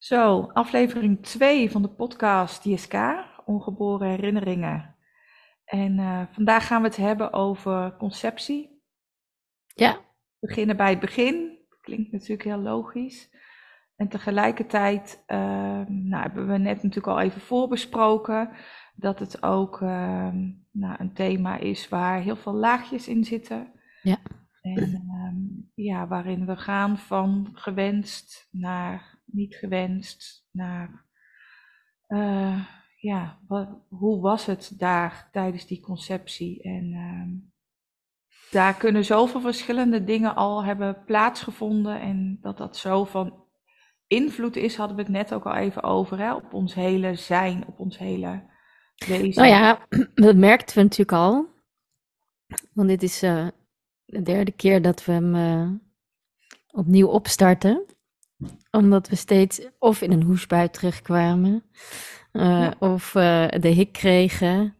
Zo, aflevering 2 van de podcast DSK, Ongeboren Herinneringen. En uh, vandaag gaan we het hebben over conceptie. Ja. Beginnen bij het begin, klinkt natuurlijk heel logisch. En tegelijkertijd uh, nou, hebben we net natuurlijk al even voorbesproken dat het ook uh, nou, een thema is waar heel veel laagjes in zitten. Ja. En ja, waarin we gaan van gewenst naar niet gewenst, naar uh, ja, hoe was het daar tijdens die conceptie? En uh, daar kunnen zoveel verschillende dingen al hebben plaatsgevonden en dat dat zo van invloed is, hadden we het net ook al even over, hè, op ons hele zijn, op ons hele wezen. Nou ja, dat merkten we natuurlijk al, want dit is uh, de derde keer dat we hem uh, opnieuw opstarten omdat we steeds of in een hoesbui terechtkwamen, uh, ja. of uh, de hik kregen,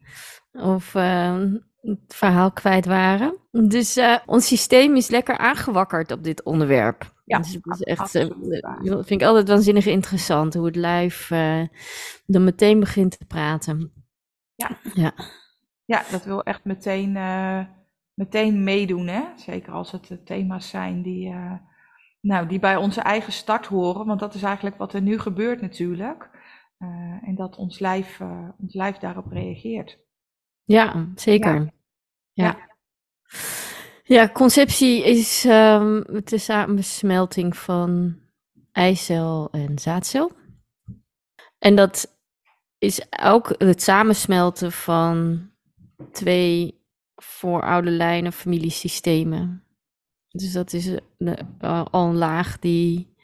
of uh, het verhaal kwijt waren. Dus ons systeem is lekker aangewakkerd op dit onderwerp. Ja, dus het is echt, dat vind ik altijd waanzinnig interessant, hoe het lijf dan meteen begint te praten. Ja, ja. ja dat wil echt meteen, meteen meedoen, hè? zeker als het thema's zijn die nou, die bij onze eigen start horen, want dat is eigenlijk wat er nu gebeurt natuurlijk. Uh, en dat ons lijf, uh, ons lijf daarop reageert. Ja, zeker. Ja. ja. ja. conceptie is um, de samensmelting van eicel en zaadcel. En dat is ook het samensmelten van twee vooroude lijnen familiesystemen. Dus dat is eh, al een laag die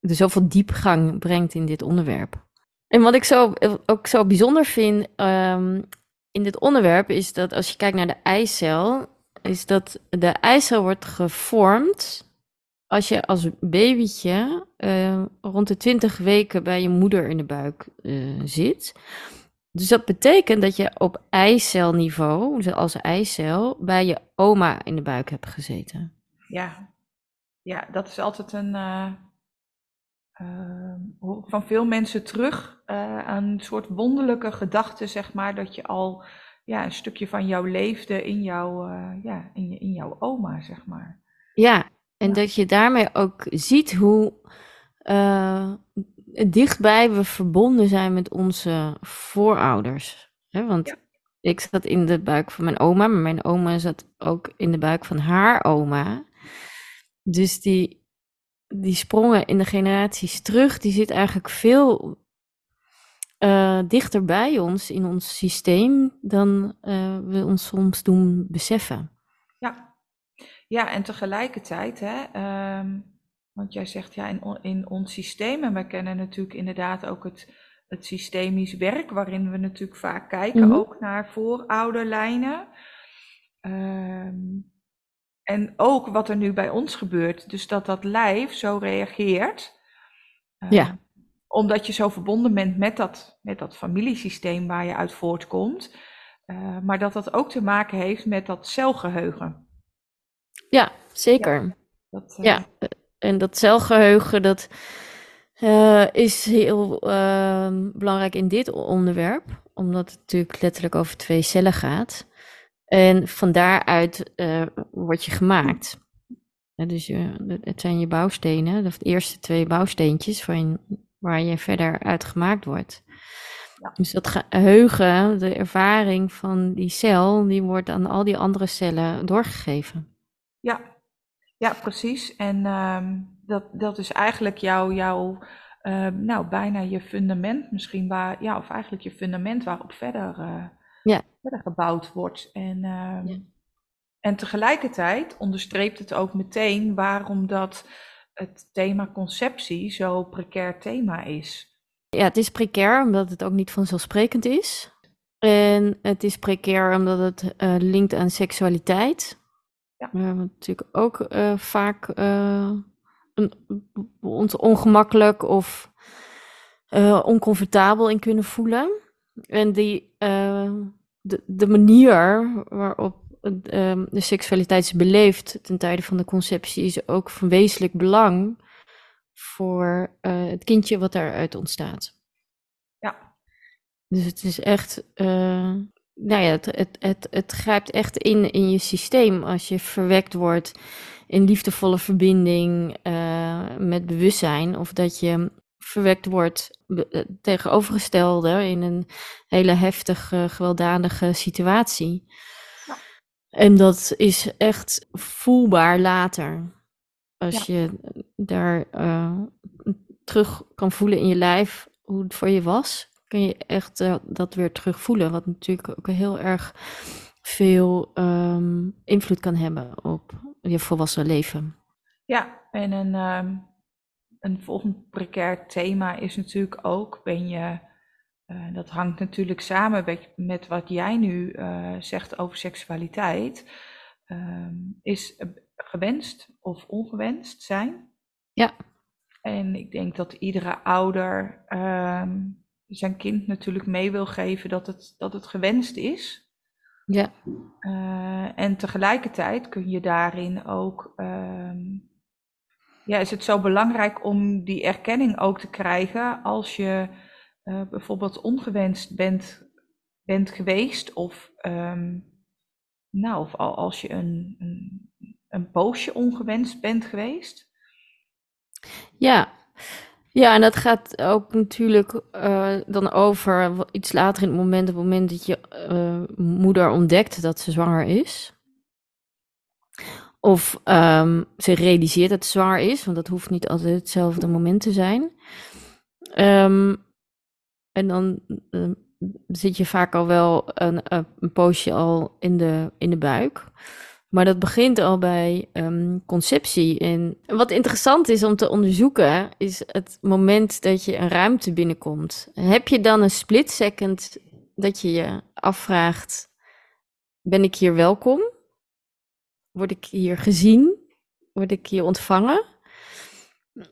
er zoveel diepgang brengt in dit onderwerp. En wat ik zo, ook zo bijzonder vind um, in dit onderwerp is dat als je kijkt naar de eicel, is dat de eicel wordt gevormd als je als babytje rond de 20 weken bij je moeder in de buik zit. Dus dat betekent dat je op eicelniveau, dus als eicel, bij je oma in de buik hebt gezeten ja, ja, dat is altijd een. Uh, uh, van veel mensen terug uh, een soort wonderlijke gedachte, zeg maar, dat je al ja, een stukje van jou leefde in, jou, ja, in, je, in jouw oma, zeg maar. Ja, en ja. dat je daarmee ook ziet hoe dichtbij we verbonden zijn met onze voorouders. Hè? Want ja. ik zat in de buik van mijn oma, maar mijn oma zat ook in de buik van haar oma. Dus die, die sprongen in de generaties terug, die zit eigenlijk veel uh, dichter bij ons in ons systeem dan uh, we ons soms doen beseffen. Ja, ja en tegelijkertijd, hè, um, want jij zegt ja, in, in ons systeem, en we kennen natuurlijk inderdaad ook het, het systemisch werk, waarin we natuurlijk vaak kijken mm -hmm. ook naar voorouderlijnen. Um, en ook wat er nu bij ons gebeurt. Dus dat dat lijf zo reageert. Uh, ja. Omdat je zo verbonden bent met dat, met dat familiesysteem waar je uit voortkomt. Uh, maar dat dat ook te maken heeft met dat celgeheugen. Ja, zeker. Ja, dat, uh... ja. en dat celgeheugen dat is heel belangrijk in dit onderwerp. Omdat het natuurlijk letterlijk over twee cellen gaat. En van daaruit uh, word je gemaakt. Ja, dus je, het zijn je bouwstenen, de eerste twee bouwsteentjes van, waar je verder uit gemaakt wordt. Ja. Dus dat geheugen, de ervaring van die cel, die wordt aan al die andere cellen doorgegeven. Ja, ja precies. En um, dat, dat is eigenlijk jouw, jouw uh, nou, bijna je fundament misschien, waar, ja, of eigenlijk je fundament waarop verder... Uh, ja verder gebouwd wordt. En, uh, ja. en tegelijkertijd onderstreept het ook meteen waarom dat het thema conceptie zo precair thema is. Ja, het is precair omdat het ook niet vanzelfsprekend is. En het is precair omdat het uh, linkt aan seksualiteit. Ja. We natuurlijk ook uh, vaak een, ons ongemakkelijk of oncomfortabel in kunnen voelen. En die de, de manier waarop uh, de seksualiteit is beleefd ten tijde van de conceptie is ook van wezenlijk belang voor uh, het kindje wat daaruit ontstaat. Ja. Dus het is echt, uh, nou ja, het, het, het, het grijpt echt in in je systeem als je verwekt wordt in liefdevolle verbinding uh, met bewustzijn. Of dat je verwekt wordt tegenovergestelde in een hele heftige, gewelddadige situatie. Ja. En dat is echt voelbaar later. Als je daar uh, terug kan voelen in je lijf hoe het voor je was, kun je echt uh, dat weer terug voelen. Wat natuurlijk ook heel erg veel um, invloed kan hebben op je volwassen leven. Ja, en een, um, een volgend precair thema is natuurlijk ook, ben je, uh, dat hangt natuurlijk samen met, wat jij nu uh, zegt over seksualiteit, um, is gewenst of ongewenst zijn. Ja. En ik denk dat iedere ouder um, zijn kind natuurlijk mee wil geven dat het, dat het gewenst is. Ja. Uh, en tegelijkertijd kun je daarin ook. Um, ja, is het zo belangrijk om die erkenning ook te krijgen als je uh, bijvoorbeeld ongewenst bent, bent geweest of. Um, nou, of als je een, een een poosje ongewenst bent geweest? Ja, ja en dat gaat ook natuurlijk uh, dan over iets later in het moment, op het moment dat je uh, moeder ontdekt dat ze zwanger is. Of um, ze realiseert dat ze zwanger is, want dat hoeft niet altijd hetzelfde moment te zijn. Um, en dan uh, zit je vaak al wel een, een poosje al in de, in de buik. Maar dat begint al bij conceptie. En wat interessant is om te onderzoeken, is het moment dat je een ruimte binnenkomt. Heb je dan een split second dat je je afvraagt: ben ik hier welkom? Word ik hier gezien? Word ik hier ontvangen?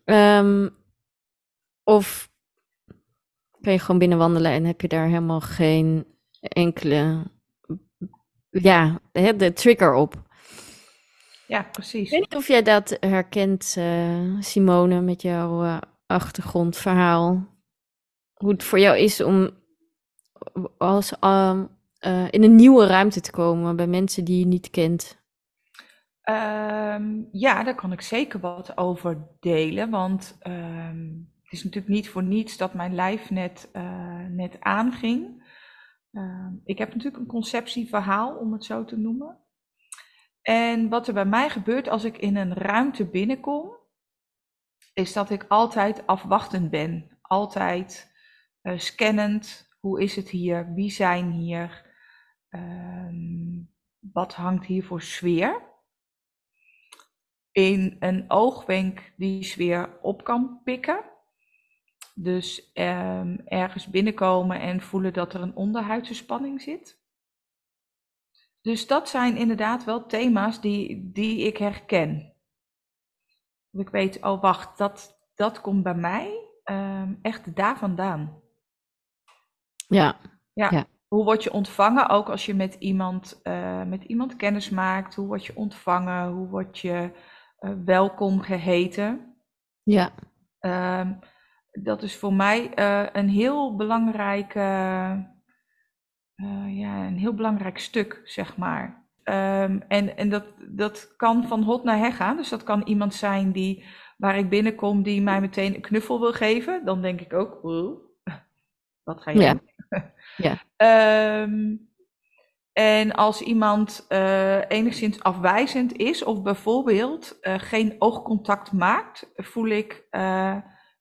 Um, of kan je gewoon binnenwandelen en heb je daar helemaal geen enkele ja, de trigger op. Ja, precies. Ik weet niet of jij dat herkent, uh, Simone, met jouw uh, achtergrondverhaal. Hoe het voor jou is om als, uh, in een nieuwe ruimte te komen bij mensen die je niet kent. Um, ja, daar kan ik zeker wat over delen. Want um, het is natuurlijk niet voor niets dat mijn lijf net, uh, net aanging. Uh, ik heb natuurlijk een conceptieverhaal, om het zo te noemen. En wat er bij mij gebeurt als ik in een ruimte binnenkom, is dat ik altijd afwachtend ben. Altijd uh, scannend. Hoe is het hier? Wie zijn hier? Wat hangt hier voor sfeer? In een oogwenk die sfeer op kan pikken. Dus uh, ergens binnenkomen en voelen dat er een onderhuidse spanning zit. Dus dat zijn inderdaad wel thema's die, die ik herken. Ik weet, oh wacht, dat, dat komt bij mij um, echt daar vandaan. Ja. ja. ja. Hoe word je ontvangen, ook als je met iemand, uh, met iemand kennis maakt? Hoe word je ontvangen? Hoe word je welkom geheten? Ja. Um, dat is voor mij uh, een heel belangrijke uh, ja, een heel belangrijk stuk, zeg maar. Um, en en dat, dat kan van hot naar her gaan. Dus dat kan iemand zijn die, waar ik binnenkom die mij meteen een knuffel wil geven. Dan denk ik ook, wat ga je ja. doen? ja. Um, en als iemand uh, enigszins afwijzend is of bijvoorbeeld uh, geen oogcontact maakt, voel ik uh,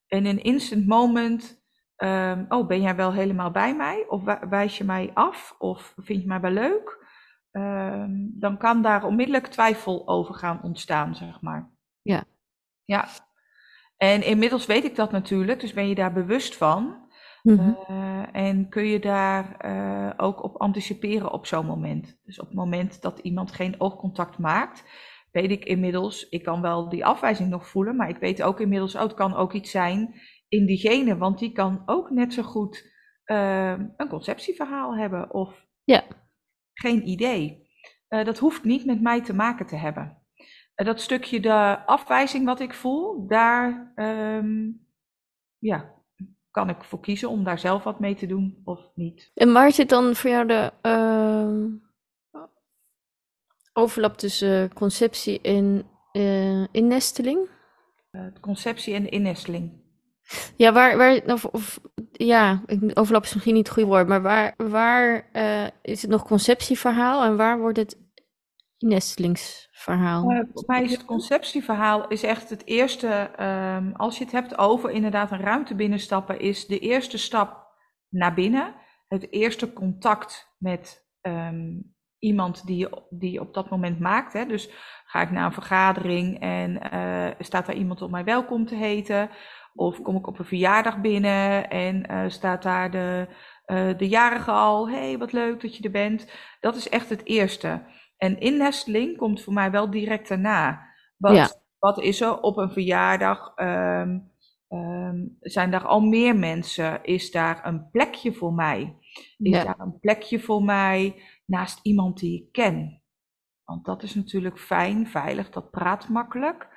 in een instant moment Um, oh, ben jij wel helemaal bij mij? Of wijs je mij af? Of vind je mij wel leuk? Um, dan kan daar onmiddellijk twijfel over gaan ontstaan, zeg maar. Ja. Ja. En inmiddels weet ik dat natuurlijk, dus ben je daar bewust van. Mm -hmm. uh, en kun je daar uh, ook op anticiperen op zo'n moment. Dus op het moment dat iemand geen oogcontact maakt, weet ik inmiddels, ik kan wel die afwijzing nog voelen, maar ik weet ook inmiddels, oh, het kan ook iets zijn in diegene, want die kan ook net zo goed uh, een conceptieverhaal hebben of ja. geen idee. Dat hoeft niet met mij te maken te hebben. dat stukje de afwijzing wat ik voel, daar ehm, ja, kan ik voor kiezen om daar zelf wat mee te doen of niet. En waar zit dan voor jou de uh, overlap tussen conceptie en uh, innesteling? Uh, conceptie en innesteling. Ja, waar, waar of, of, ja, overlap is misschien niet het goede woord, maar waar, waar is het nog conceptieverhaal en waar wordt het Uh, voor mij is het conceptieverhaal is echt het eerste, um, als je het hebt over inderdaad een ruimte binnenstappen, is de eerste stap naar binnen. Het eerste contact met um, iemand die je, die je op dat moment maakt. Hè. Dus ga ik naar een vergadering en uh, staat daar iemand om mij welkom te heten? Of kom ik op een verjaardag binnen en uh, staat daar de, uh, de jarige al, hey, wat leuk dat je er bent. Dat is echt het eerste. En innesteling komt voor mij wel direct daarna. Wat, ja. wat is er op een verjaardag? Um, um, zijn daar al meer mensen? Is daar een plekje voor mij? Is ja. daar een plekje voor mij naast iemand die ik ken? Want dat is natuurlijk fijn, veilig, dat praat makkelijk.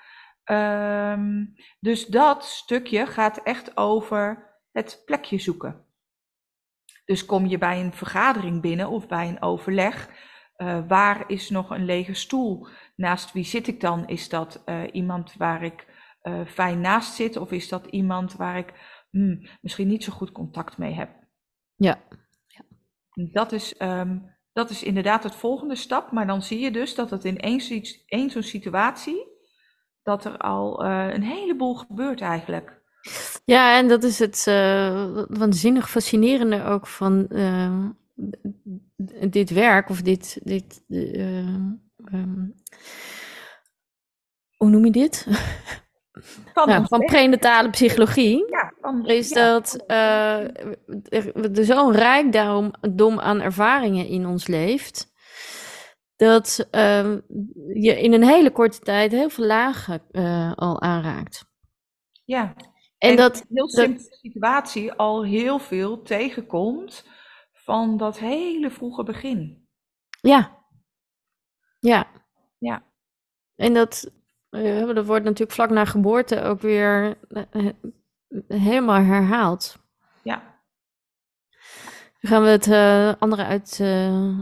Um, dus dat stukje gaat echt over het plekje zoeken. Dus kom je bij een vergadering binnen of bij een overleg, uh, waar is nog een lege stoel? Naast wie zit ik dan? Is dat uh, iemand waar ik uh, fijn naast zit of is dat iemand waar ik hmm, misschien niet zo goed contact mee heb? Ja. ja. Dat, is, um, dat is inderdaad het volgende stap, maar dan zie je dus dat het in één, één zo'n situatie dat er al een heleboel gebeurt eigenlijk. Ja, en dat is het waanzinnig fascinerende ook van uh, dit werk of dit. dit um, hoe noem je dit? Van, nou, van prenatale psychologie. Ja, van, is ja. dat er zo'n rijkdom aan ervaringen in ons leeft dat uh, je in een hele korte tijd heel veel lagen uh, al aanraakt. Ja, en, en dat, in een heel simpele dat, situatie al heel veel tegenkomt van dat hele vroege begin. Ja, ja. Ja. En dat, uh, dat wordt natuurlijk vlak na geboorte ook weer uh, helemaal herhaald. Ja. Dan gaan we het uh, andere uit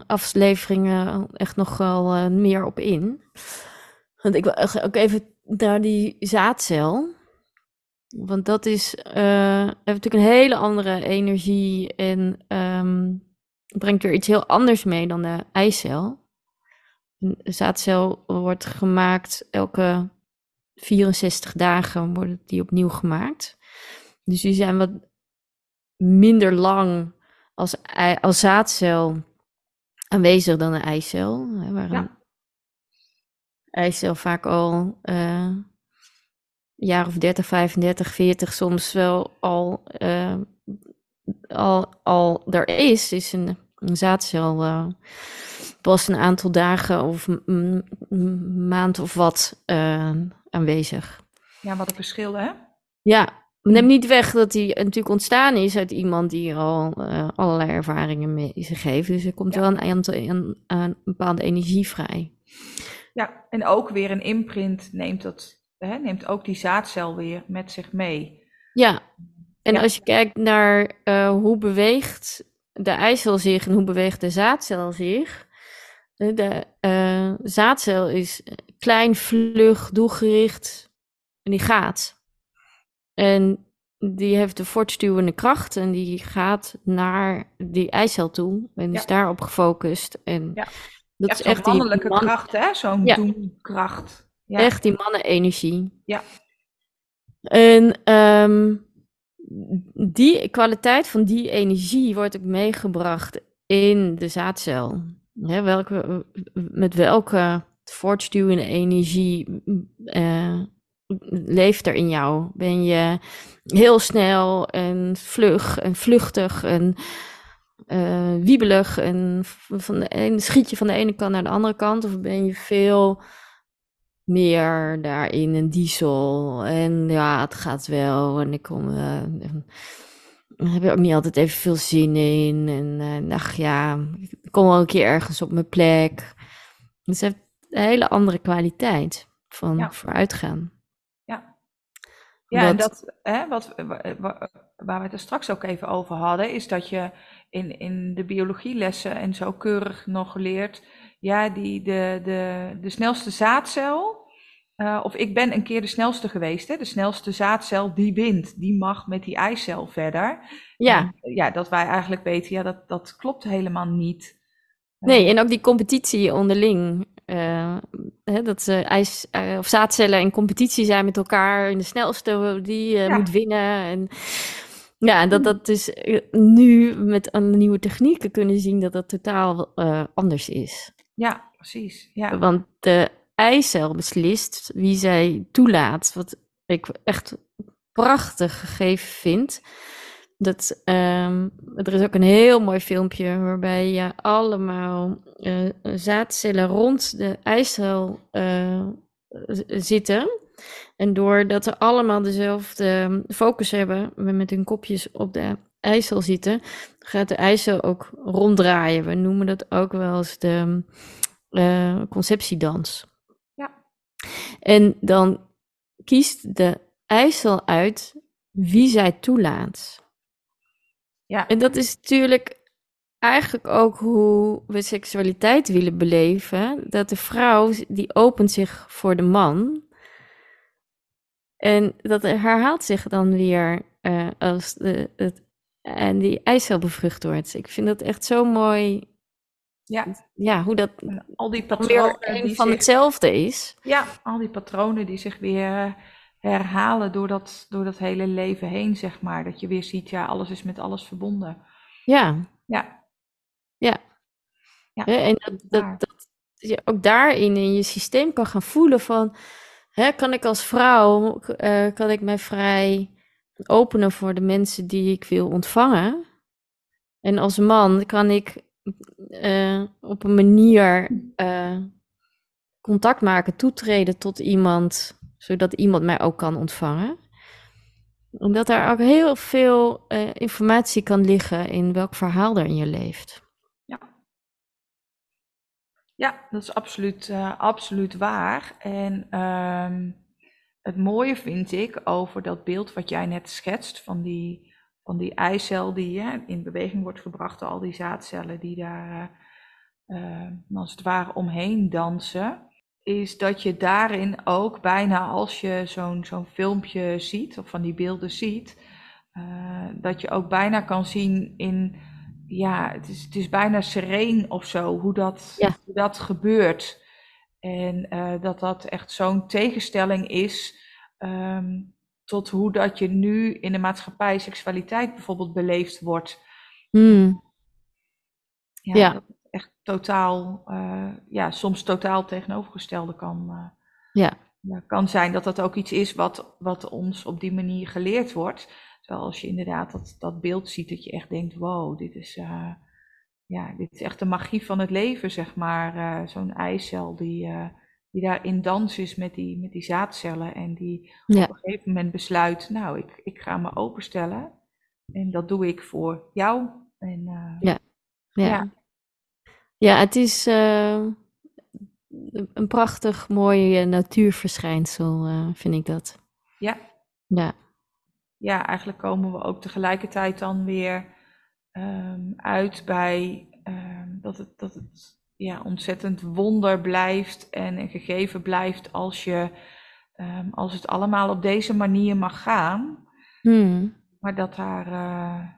afleveringen echt nog wel meer op in. Want ik wil ook even naar die zaadcel. Want dat is heeft natuurlijk een hele andere energie en um, brengt weer iets heel anders mee dan de eicel. Een zaadcel wordt gemaakt elke 64 dagen wordt die opnieuw gemaakt. Dus die zijn wat minder lang als, als zaadcel aanwezig dan een eicel. Hè, waar ja. een eicel vaak al uh, jaar of 30, 35, 40 soms wel al, uh, al, al er is, is een, een zaadcel uh, pas een aantal dagen of maand of wat aanwezig. Ja, wat een verschil hè? Ja, Neem niet weg dat hij natuurlijk ontstaan is uit iemand die al uh, allerlei ervaringen mee zich heeft. Dus er komt ja. wel een, aantal, een, een, bepaalde energie vrij. Ja, en ook weer een imprint neemt, dat, hè, neemt ook die zaadcel weer met zich mee. Ja, en ja. als je kijkt naar uh, hoe beweegt de eicel zich en hoe beweegt de zaadcel zich. De uh, zaadcel is klein, vlug, doelgericht en die gaat. En die heeft de voortstuwende kracht en die gaat naar die eicel toe en is daarop gefocust. En ja. dat is echt die mannelijke man... kracht, hè? Zo'n ja. doenkracht. Ja. Echt die mannenenergie. Ja. En um, die kwaliteit van die energie wordt ook meegebracht in de zaadcel. Welke, met welke voortstuwende energie uh, leeft er in jou? Ben je heel snel en vlug en vluchtig en uh, wiebelig en van de ene, schiet je van de ene kant naar de andere kant? Of ben je veel meer daarin een diesel en ja, het gaat wel en ik kom... Uh, en, heb je ook niet altijd even veel zin in. En uh, ach ja, ik kom wel een keer ergens op mijn plek. Dus het heeft een hele andere kwaliteit. van vooruitgaan. Ja, ja en dat, hè, wat, waar we het er straks ook even over hadden, is dat je in, in de biologielessen en zo keurig nog leert, ja, die, de, de, de snelste zaadcel, uh, of ik ben een keer de snelste geweest, hè, de snelste zaadcel, die wint, die mag met die eicel verder. Ja. En, ja, dat wij eigenlijk weten, ja, dat, dat klopt helemaal niet. Nee, en ook die competitie onderling. Uh, hè, dat ze ijs, uh, of zaadcellen in competitie zijn met elkaar. En de snelste die uh, ja. moet winnen. En ja, dat dat dus nu met een nieuwe technieken kunnen zien dat dat totaal anders is. Ja, precies. Ja. Want de eicel beslist wie zij toelaat. Wat ik echt prachtig gegeven vind. Dat, um, er is ook een heel mooi filmpje waarbij je allemaal uh, zaadcellen rond de eicel uh, zitten. En doordat ze allemaal dezelfde focus hebben, met hun kopjes op de eicel zitten, gaat de eicel ook ronddraaien. We noemen dat ook wel eens de uh, conceptiedans. Ja. En dan kiest de eicel uit wie zij toelaat. Ja. En dat is natuurlijk eigenlijk ook hoe we seksualiteit willen beleven. Dat de vrouw, die opent zich voor de man. En dat herhaalt zich dan weer uh, als de, het, en die eicel bevrucht wordt. Ik vind dat echt zo mooi. Ja, ja hoe dat al die patronen weer die van zich, hetzelfde is. Ja, al die patronen die zich weer herhalen door dat, door dat hele leven heen, zeg maar. Dat je weer ziet, ja, alles is met alles verbonden. Ja. Ja. Ja. ja en dat, dat, dat je ook daarin in je systeem kan gaan voelen van, hè, kan ik als vrouw, uh, kan ik mij vrij openen voor de mensen die ik wil ontvangen? En als man kan ik uh, op een manier uh, contact maken, toetreden tot iemand zodat iemand mij ook kan ontvangen. Omdat daar ook heel veel uh, informatie kan liggen in welk verhaal er in je leeft. Ja, ja dat is absoluut, absoluut waar. En um, het mooie vind ik over dat beeld wat jij net schetst van die, van die eicel die hè, in beweging wordt gebracht, al die zaadcellen die daar uh, als het ware omheen dansen is dat je daarin ook bijna als je zo'n zo'n filmpje ziet, of van die beelden ziet, uh, dat je ook bijna kan zien in, ja, het is, het is bijna sereen of zo, hoe dat, ja. hoe dat gebeurt. En uh, dat dat echt zo'n tegenstelling is um, tot hoe dat je nu in de maatschappij seksualiteit bijvoorbeeld beleefd wordt. Hmm. Ja, ja. Dat, echt totaal, uh, ja, soms totaal tegenovergestelde kan, uh, ja. ja. kan zijn. Dat dat ook iets is wat, wat ons op die manier geleerd wordt. Zoals je inderdaad dat, dat beeld ziet, dat je echt denkt, wow, dit is, ja, dit is echt de magie van het leven, zeg maar. Zo'n eicel die, die daar in dans is met die, met die zaadcellen en die ja. op een gegeven moment besluit, nou, ik, ik ga me openstellen. En dat doe ik voor jou. En, ja. ja. ja. Ja, het is een prachtig mooi natuurverschijnsel, vind ik dat. Ja. Ja. Ja, eigenlijk komen we ook tegelijkertijd dan weer um, uit bij um, dat het, dat het ja, ontzettend wonder blijft en een gegeven blijft als, je, um, als het allemaal op deze manier mag gaan. Hmm. Maar dat daar. Uh,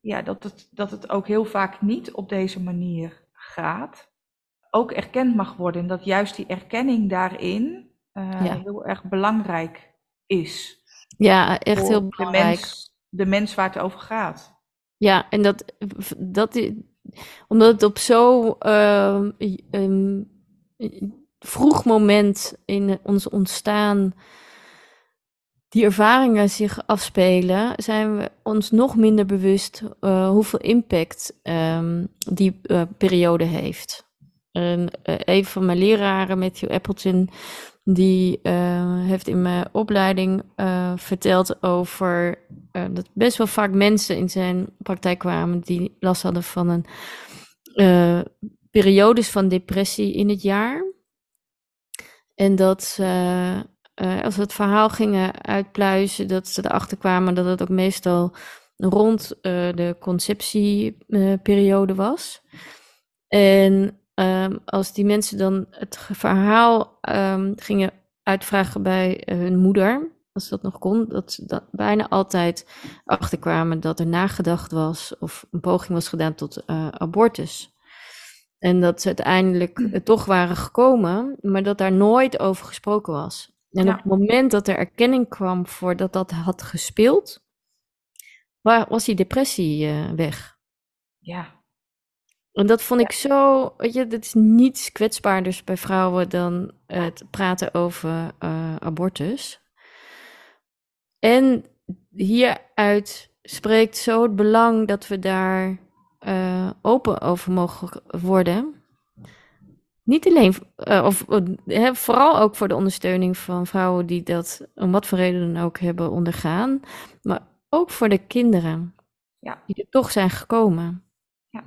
ja, dat het, dat het ook heel vaak niet op deze manier gaat, ook erkend mag worden. En dat juist die erkenning daarin uh, Ja. heel erg belangrijk is. Ja, echt heel De belangrijk. mens, de mens waar het over gaat. Ja, en dat, dat omdat het op zo ehm, ehm, vroeg moment in ons ontstaan die ervaringen zich afspelen, zijn we ons nog minder bewust eh, hoeveel impact ehm, die eh, periode heeft. En, eh, een van mijn leraren, Matthew Appleton, die eh, heeft in mijn opleiding eh, verteld over eh, dat best wel vaak mensen in zijn praktijk kwamen die last hadden van een periodes van depressie in het jaar. En dat ze, als het verhaal gingen uitpluizen, dat ze erachter kwamen dat het ook meestal rond de conceptieperiode was. En um, als die mensen dan het verhaal um, gingen uitvragen bij hun moeder, als dat nog kon, dat ze dat bijna altijd achterkwamen dat er nagedacht was of een poging was gedaan tot uh, abortus. En dat ze uiteindelijk hm. toch waren gekomen, maar dat daar nooit over gesproken was. En op het moment dat er erkenning kwam voor dat dat had gespeeld, was die depressie uh, weg. Ja. En dat vond ik zo, weet je, dat is niets kwetsbaarders bij vrouwen dan het praten over uh, abortus. En hieruit spreekt zo het belang dat we daar uh, open over mogen worden. Niet alleen, uh, of uh, vooral ook voor de ondersteuning van vrouwen die dat om wat voor reden dan ook hebben ondergaan, maar ook voor de kinderen ja. die er toch zijn gekomen. Ja.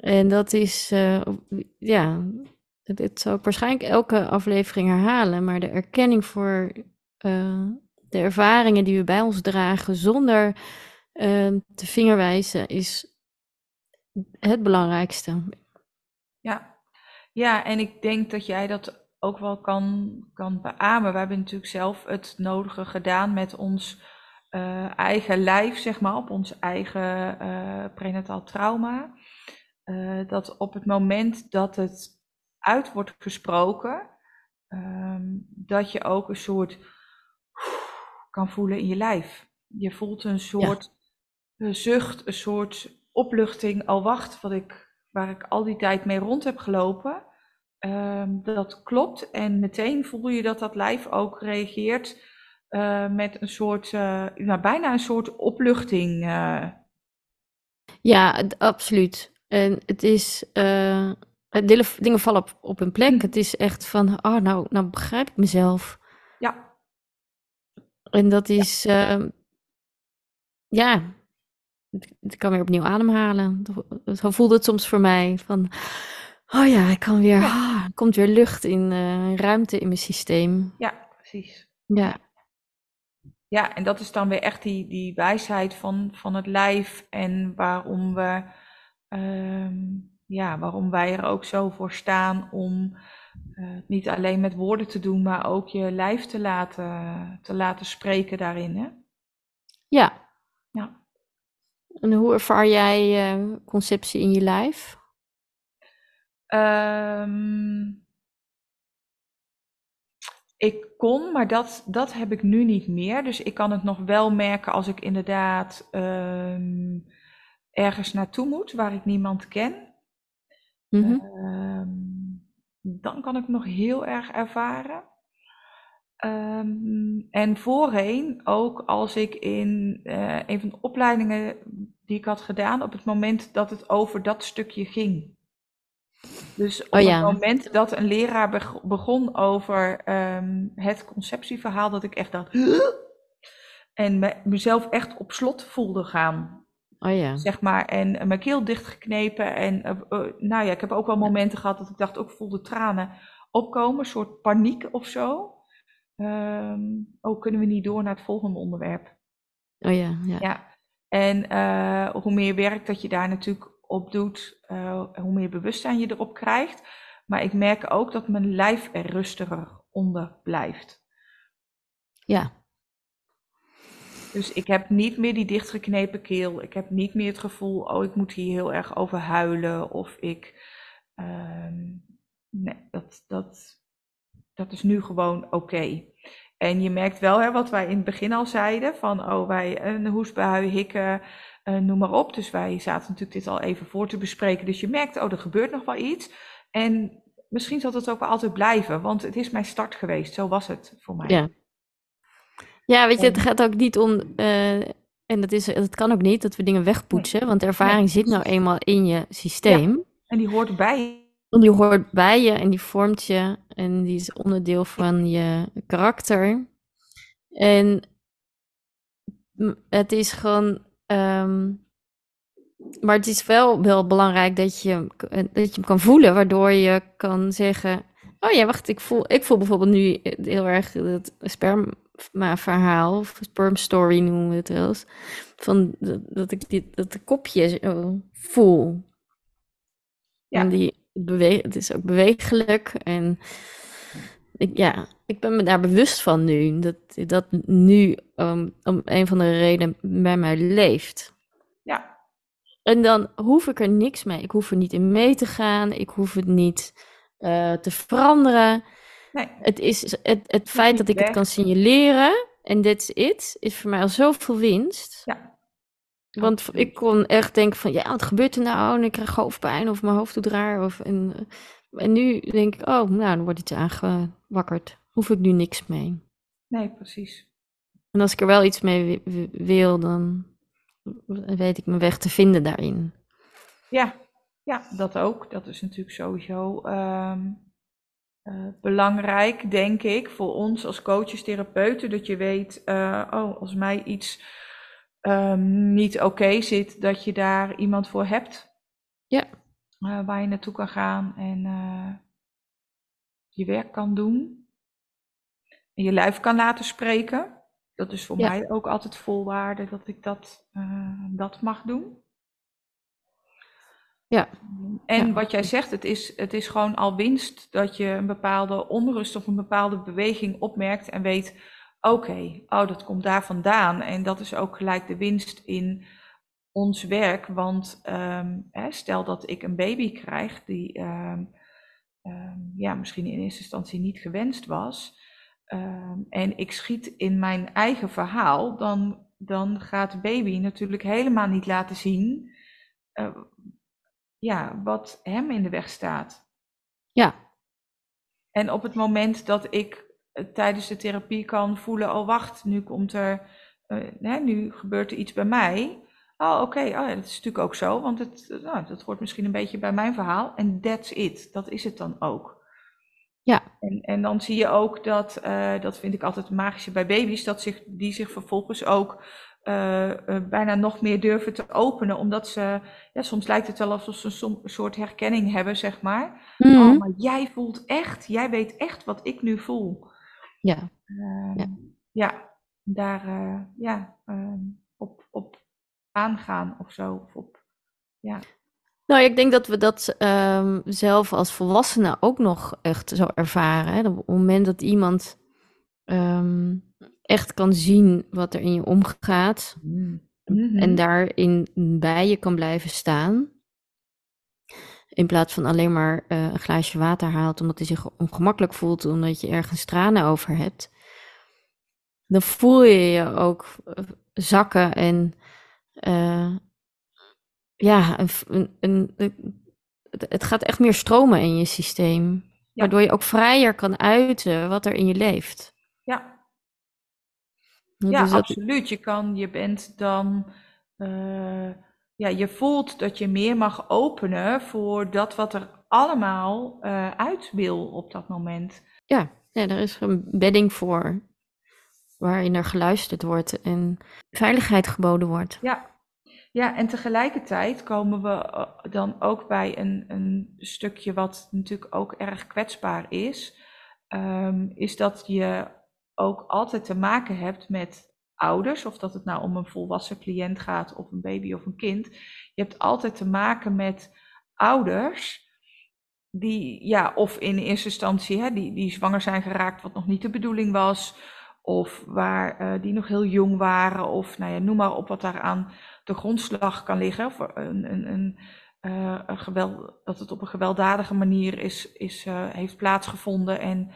En dat is, ja, dit zal ik waarschijnlijk elke aflevering herhalen, maar de erkenning voor de ervaringen die we bij ons dragen zonder te vingerwijzen is het belangrijkste. Ja. ja, en ik denk dat jij dat ook wel kan, kan beamen. We hebben natuurlijk zelf het nodige gedaan met ons uh, eigen lijf, zeg maar, op ons eigen uh, prenatal trauma. Uh, dat op het moment dat het uit wordt gesproken, um, dat je ook een soort kan voelen in je lijf. Je voelt een soort ja. zucht, een soort opluchting, al wacht, wat ik, waar ik al die tijd mee rond heb gelopen, um, dat klopt. En meteen voel je dat dat lijf ook reageert uh, met een soort, uh, nou, bijna een soort opluchting. Uh. Ja, absoluut. En het is, dingen vallen op, op hun plek. Hm. Het is echt van, oh, nou, nou begrijp ik mezelf. Ja. En dat is, ja, ehm, ja ik kan weer opnieuw ademhalen. Zo voelt het soms voor mij. Van, oh ja, ik kan weer, ah, er komt weer lucht in, uh, ruimte in mijn systeem. Ja, precies. Ja. Ja, en dat is dan weer echt die, die wijsheid van, van het lijf en waarom we, um, ja, waarom wij er ook zo voor staan om uh, niet alleen met woorden te doen, maar ook je lijf te laten, te laten spreken daarin. Hè? Ja. Ja. En hoe ervaar jij uh, conceptie in je lijf? Um, ik kon, maar dat, dat heb ik nu niet meer. Dus ik kan het nog wel merken als ik inderdaad um, ergens naartoe moet waar ik niemand ken. Mm -hmm. um, dan kan ik nog heel erg ervaren. Um, en voorheen, ook als ik in uh, een van de opleidingen die ik had gedaan, op het moment dat het over dat stukje ging. Dus op oh, ja. het moment dat een leraar begon over um, het conceptieverhaal, dat ik echt dacht. En me, mezelf echt op slot voelde gaan. Oh ja. Zeg maar. En mijn keel dichtgeknepen. En uh, uh, nou ja, ik heb ook wel momenten gehad dat ik dacht, ook voelde tranen opkomen. Een soort paniek of zo. Um, oh, kunnen we niet door naar het volgende onderwerp? Oh ja, ja. ja. En uh, hoe meer werk dat je daar natuurlijk op doet, hoe meer bewustzijn je erop krijgt. Maar ik merk ook dat mijn lijf er rustiger onder blijft. Ja. Dus ik heb niet meer die dichtgeknepen keel. Ik heb niet meer het gevoel, oh, ik moet hier heel erg over huilen. Of ik. Um, nee, dat, dat, dat is nu gewoon oké. En je merkt wel, hè, wat wij in het begin al zeiden, van oh, wij een hoestbui, hikken, uh, noem maar op. Dus wij zaten natuurlijk dit al even voor te bespreken. Dus je merkt, oh, er gebeurt nog wel iets. En misschien zal het ook wel altijd blijven, want het is mijn start geweest. Zo was het voor mij. Ja, ja weet je, het gaat ook niet om, uh, en dat, is, dat kan ook niet, dat we dingen wegpoetsen, want ervaring nee. zit nou eenmaal in je systeem. Ja, en die hoort bij en die hoort bij je en die vormt je en die is onderdeel van je karakter. En het is gewoon. Um, maar het is wel, wel belangrijk dat je, dat je hem kan voelen, waardoor je kan zeggen: Oh ja, wacht. Ik voel, ik voel bijvoorbeeld nu heel erg het sperma-verhaal, of sperm story noemen we het wel eens. Van dat, ik dit, dat de kopje zo voel. Ja. En die beweeg, het is ook bewegelijk. En ik, ja, ik ben me daar bewust van nu. Dat dat nu um, om een van de redenen bij mij leeft. Ja. En dan hoef ik er niks mee. Ik hoef er niet in mee te gaan. Ik hoef het niet uh, te veranderen. Nee. Het is het, het feit dat ik het kan signaleren en that's it, is voor mij al zoveel winst. Ja. Want ik kon echt denken van, ja, wat gebeurt er nou? En ik krijg hoofdpijn of mijn hoofd doet raar. Of, en, en nu denk ik, oh, nou, dan wordt iets aangewakkerd. Hoef ik nu niks mee. Nee, precies. En als ik er wel iets mee wil, dan weet ik mijn weg te vinden daarin. Ja, ja dat ook. Dat is natuurlijk sowieso um, uh, belangrijk, denk ik, voor ons als coaches, therapeuten. Dat je weet, uh, oh, als mij iets um, niet oké zit, dat je daar iemand voor hebt. Ja. Uh, waar je naartoe kan gaan en je werk kan doen. En je lijf kan laten spreken. Dat is voor mij ook altijd volwaarde dat ik dat, dat mag doen. Ja. En wat jij zegt, het is, het is gewoon al winst dat je een bepaalde onrust of een bepaalde beweging opmerkt en weet, oké, oh, dat komt daar vandaan. En dat is ook gelijk de winst in ons werk. Want um, hè, stel dat ik een baby krijg die um, um, ja, misschien in eerste instantie niet gewenst was. En ik schiet in mijn eigen verhaal, dan, dan gaat de baby natuurlijk helemaal niet laten zien uh, ja, wat hem in de weg staat. Ja. En op het moment dat ik uh, tijdens de therapie kan voelen, oh wacht, nu komt er, uh, nu gebeurt er iets bij mij. Oh oké, okay. oh, ja, dat is natuurlijk ook zo, want het, nou, dat hoort misschien een beetje bij mijn verhaal. En that's it, dat is het dan ook. Ja. En, en dan zie je ook dat, uh, dat vind ik altijd het magische bij baby's, dat zich, die zich vervolgens ook bijna nog meer durven te openen, omdat ze, ja, soms lijkt het wel alsof ze een, soort herkenning hebben, zeg maar. Mm -hmm. Oh, maar jij voelt echt, jij weet echt wat ik nu voel. Ja. ja. ja, daar ja, op, op aangaan of zo. Of op, ja. Nou, ik denk dat we dat um, zelf als volwassenen ook nog echt zo ervaren. Hè? Op het moment dat iemand um, echt kan zien wat er in je omgaat mm -hmm. en daarin bij je kan blijven staan, in plaats van alleen maar uh, een glaasje water haalt omdat hij zich ongemakkelijk voelt, omdat je ergens tranen over hebt, dan voel je je ook eh, zakken en uh, ja, een, een, een, het gaat echt meer stromen in je systeem. Ja. Waardoor je ook vrijer kan uiten wat er in je leeft. Ja, ja dus absoluut. Je, kan, je bent dan, uh, ja, je voelt dat je meer mag openen voor dat wat er allemaal uh, uit wil op dat moment. Ja, ja, er is een bedding voor waarin er geluisterd wordt en veiligheid geboden wordt. Ja, ja, en tegelijkertijd komen we eh, dan ook bij een, een stukje wat natuurlijk ook erg kwetsbaar is. Um, is dat je ook altijd te maken hebt met ouders, of dat het nou om een volwassen cliënt gaat of een baby of een kind. Je hebt altijd te maken met ouders die, ja, of in eerste instantie, hè, die, die zwanger zijn geraakt wat nog niet de bedoeling was, of waar uh, die nog heel jong waren, of nou ja, noem maar op wat daaraan de grondslag kan liggen. Voor een, een, een, uh, geweld, dat het op een gewelddadige manier is, is, uh, heeft plaatsgevonden. En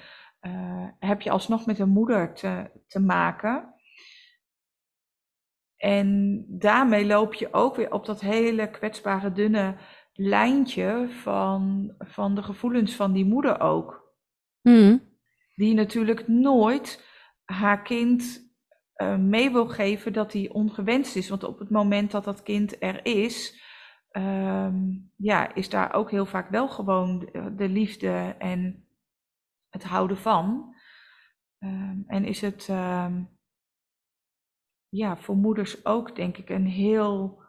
uh, heb je alsnog met een moeder te, te maken. En daarmee loop je ook weer op dat hele kwetsbare, dunne lijntje van, van de gevoelens van die moeder ook. Mm. Die natuurlijk nooit haar kind uh, mee wil geven dat die ongewenst is. Want op het moment dat dat kind er is, um, ja, is daar ook heel vaak wel gewoon de, liefde en het houden van. Um, en is het um, ja, voor moeders ook, denk ik, een heel,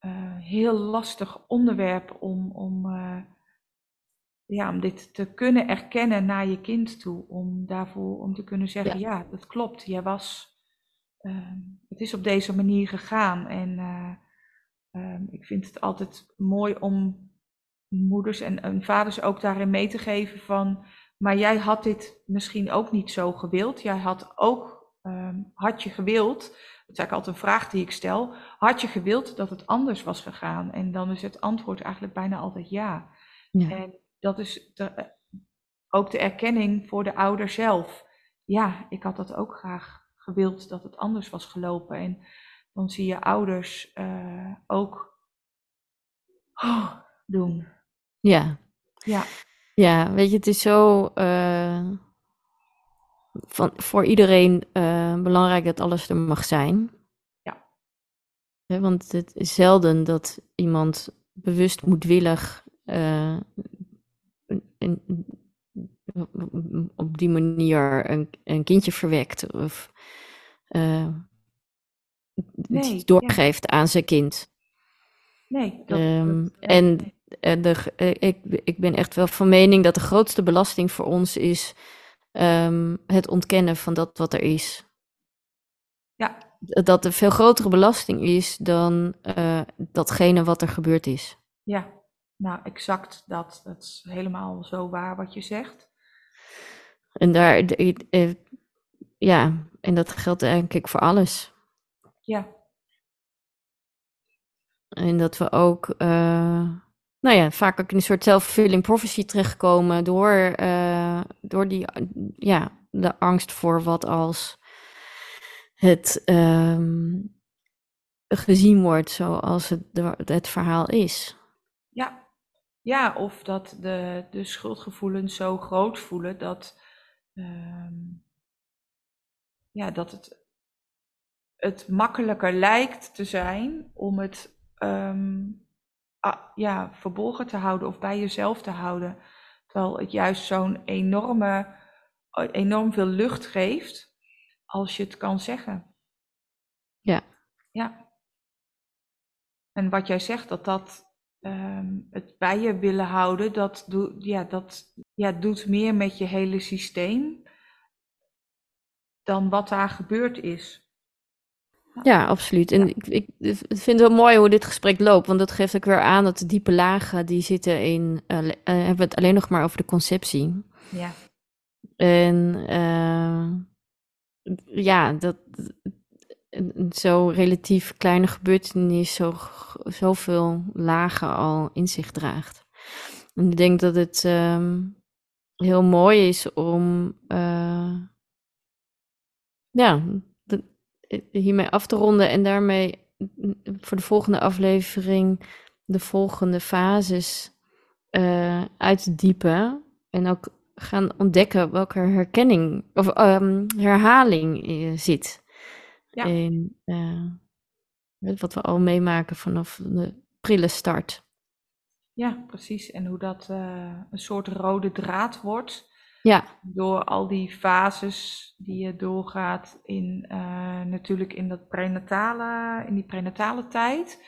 uh, heel lastig onderwerp om, om uh, ja, om dit te kunnen erkennen naar je kind toe. Om daarvoor om te kunnen zeggen, ja, dat klopt. Jij was, ehm, het is op deze manier gegaan. En eh, ehm, ik vind het altijd mooi om moeders en, en, vaders ook daarin mee te geven van, maar jij had dit misschien ook niet zo gewild. Jij had ook, ehm, had je gewild, dat is eigenlijk altijd een vraag die ik stel, had je gewild dat het anders was gegaan? En dan is het antwoord eigenlijk bijna altijd ja. ja. En dat is de, ook de erkenning voor de ouder zelf. Ja, ik had dat ook graag gewild dat het anders was gelopen. En dan zie je ouders uh, ook oh, doen. Ja. Ja. Ja, weet je, het is zo uh, van, voor iedereen uh, belangrijk dat alles er mag zijn. Ja. He, want het is zelden dat iemand bewust moedwillig uh, op die manier een, een kindje verwekt of nee, doorgeeft ja. aan zijn kind. Nee. Dat, um, dat, en de, ik, ik ben echt wel van mening dat de grootste belasting voor ons is um, het ontkennen van dat wat er is. Ja. Dat er veel grotere belasting is dan uh, datgene wat er gebeurd is. Ja, nou, exact dat. Dat is helemaal zo waar wat je zegt. En daar, ja, en dat geldt eigenlijk voor alles. Ja. En dat we ook, uh, nou ja, vaak ook in een soort self-fulfilling prophecy terechtkomen door, uh, door die, ja, de angst voor wat als het um, gezien wordt zoals het, het verhaal is. Ja, ja, of dat de, de schuldgevoelens zo groot voelen dat, uh, ja, dat het, het makkelijker lijkt te zijn om het ah, ja, verborgen te houden of bij jezelf te houden. Terwijl het juist zo'n enorme, enorm veel lucht geeft als je het kan zeggen. Ja. Ja. En wat jij zegt, dat dat um, het bij je willen houden, dat, doe, ja, dat ja, doet meer met je hele systeem dan wat daar gebeurd is. Ja, absoluut. En ik, ik, ik, vind het wel mooi hoe dit gesprek loopt, want dat geeft ook weer aan dat de diepe lagen die zitten in, uh, uh, hebben we het alleen nog maar over de conceptie. Ja. En uh, ja, dat, zo relatief kleine gebeurtenis zo, zoveel lagen al in zich draagt. En ik denk dat het um, heel mooi is om ja, hiermee af te ronden en daarmee voor de volgende aflevering de volgende fases uh, uit te diepen. En ook gaan ontdekken welke herkenning of um, herhaling uh, zit ja. En uh, wat we al meemaken vanaf de prille start. Ja, precies. En hoe dat uh, een soort rode draad wordt. Ja. Door al die fases die je doorgaat in uh, natuurlijk in dat prenatale, in die prenatale tijd.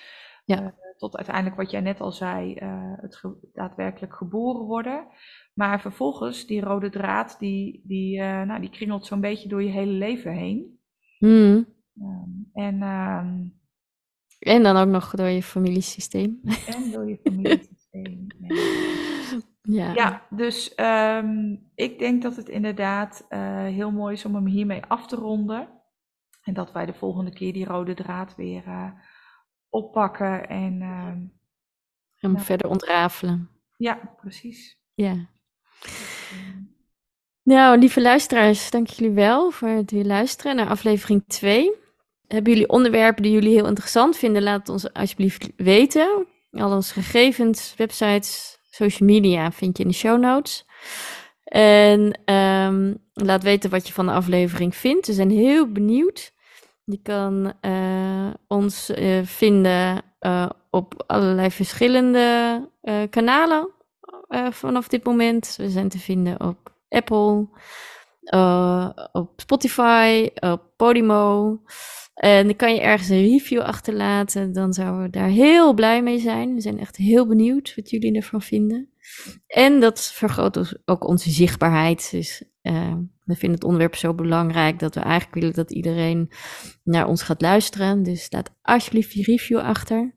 Ja. tot uiteindelijk wat jij net al zei, het ge daadwerkelijk geboren worden. Maar vervolgens, die rode draad, die, die, nou, die kringelt zo'n beetje door je hele leven heen. Mm. Um, en, um, en dan ook nog door je familiesysteem. En door je familiesysteem. ja. ja, dus um, ik denk dat het inderdaad uh, heel mooi is om hem hiermee af te ronden. En dat wij de volgende keer die rode draad weer uh, oppakken en hem nou, verder ontrafelen. Ja, precies. Ja. Nou, lieve luisteraars, dank jullie wel voor het weer luisteren naar aflevering 2. Hebben jullie onderwerpen die jullie heel interessant vinden? Laat het ons alsjeblieft weten. Al onze gegevens, websites, social media vind je in de show notes. En um, laat weten wat je van de aflevering vindt. We zijn heel benieuwd. Je kan uh, ons uh, vinden uh, op allerlei verschillende kanalen vanaf dit moment. We zijn te vinden op Apple, uh, op Spotify, op Podimo. En dan kan je ergens een review achterlaten. Dan zouden we daar heel blij mee zijn. We zijn echt heel benieuwd wat jullie ervan vinden. En dat vergroot ook onze zichtbaarheid. Dus uh, we vinden het onderwerp zo belangrijk dat we eigenlijk willen dat iedereen naar ons gaat luisteren. Dus laat alsjeblieft je review achter.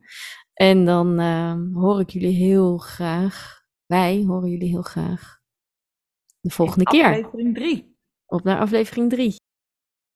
En dan uh, hoor ik jullie heel graag. Wij horen jullie heel graag de volgende keer. Aflevering 3. Op naar aflevering 3.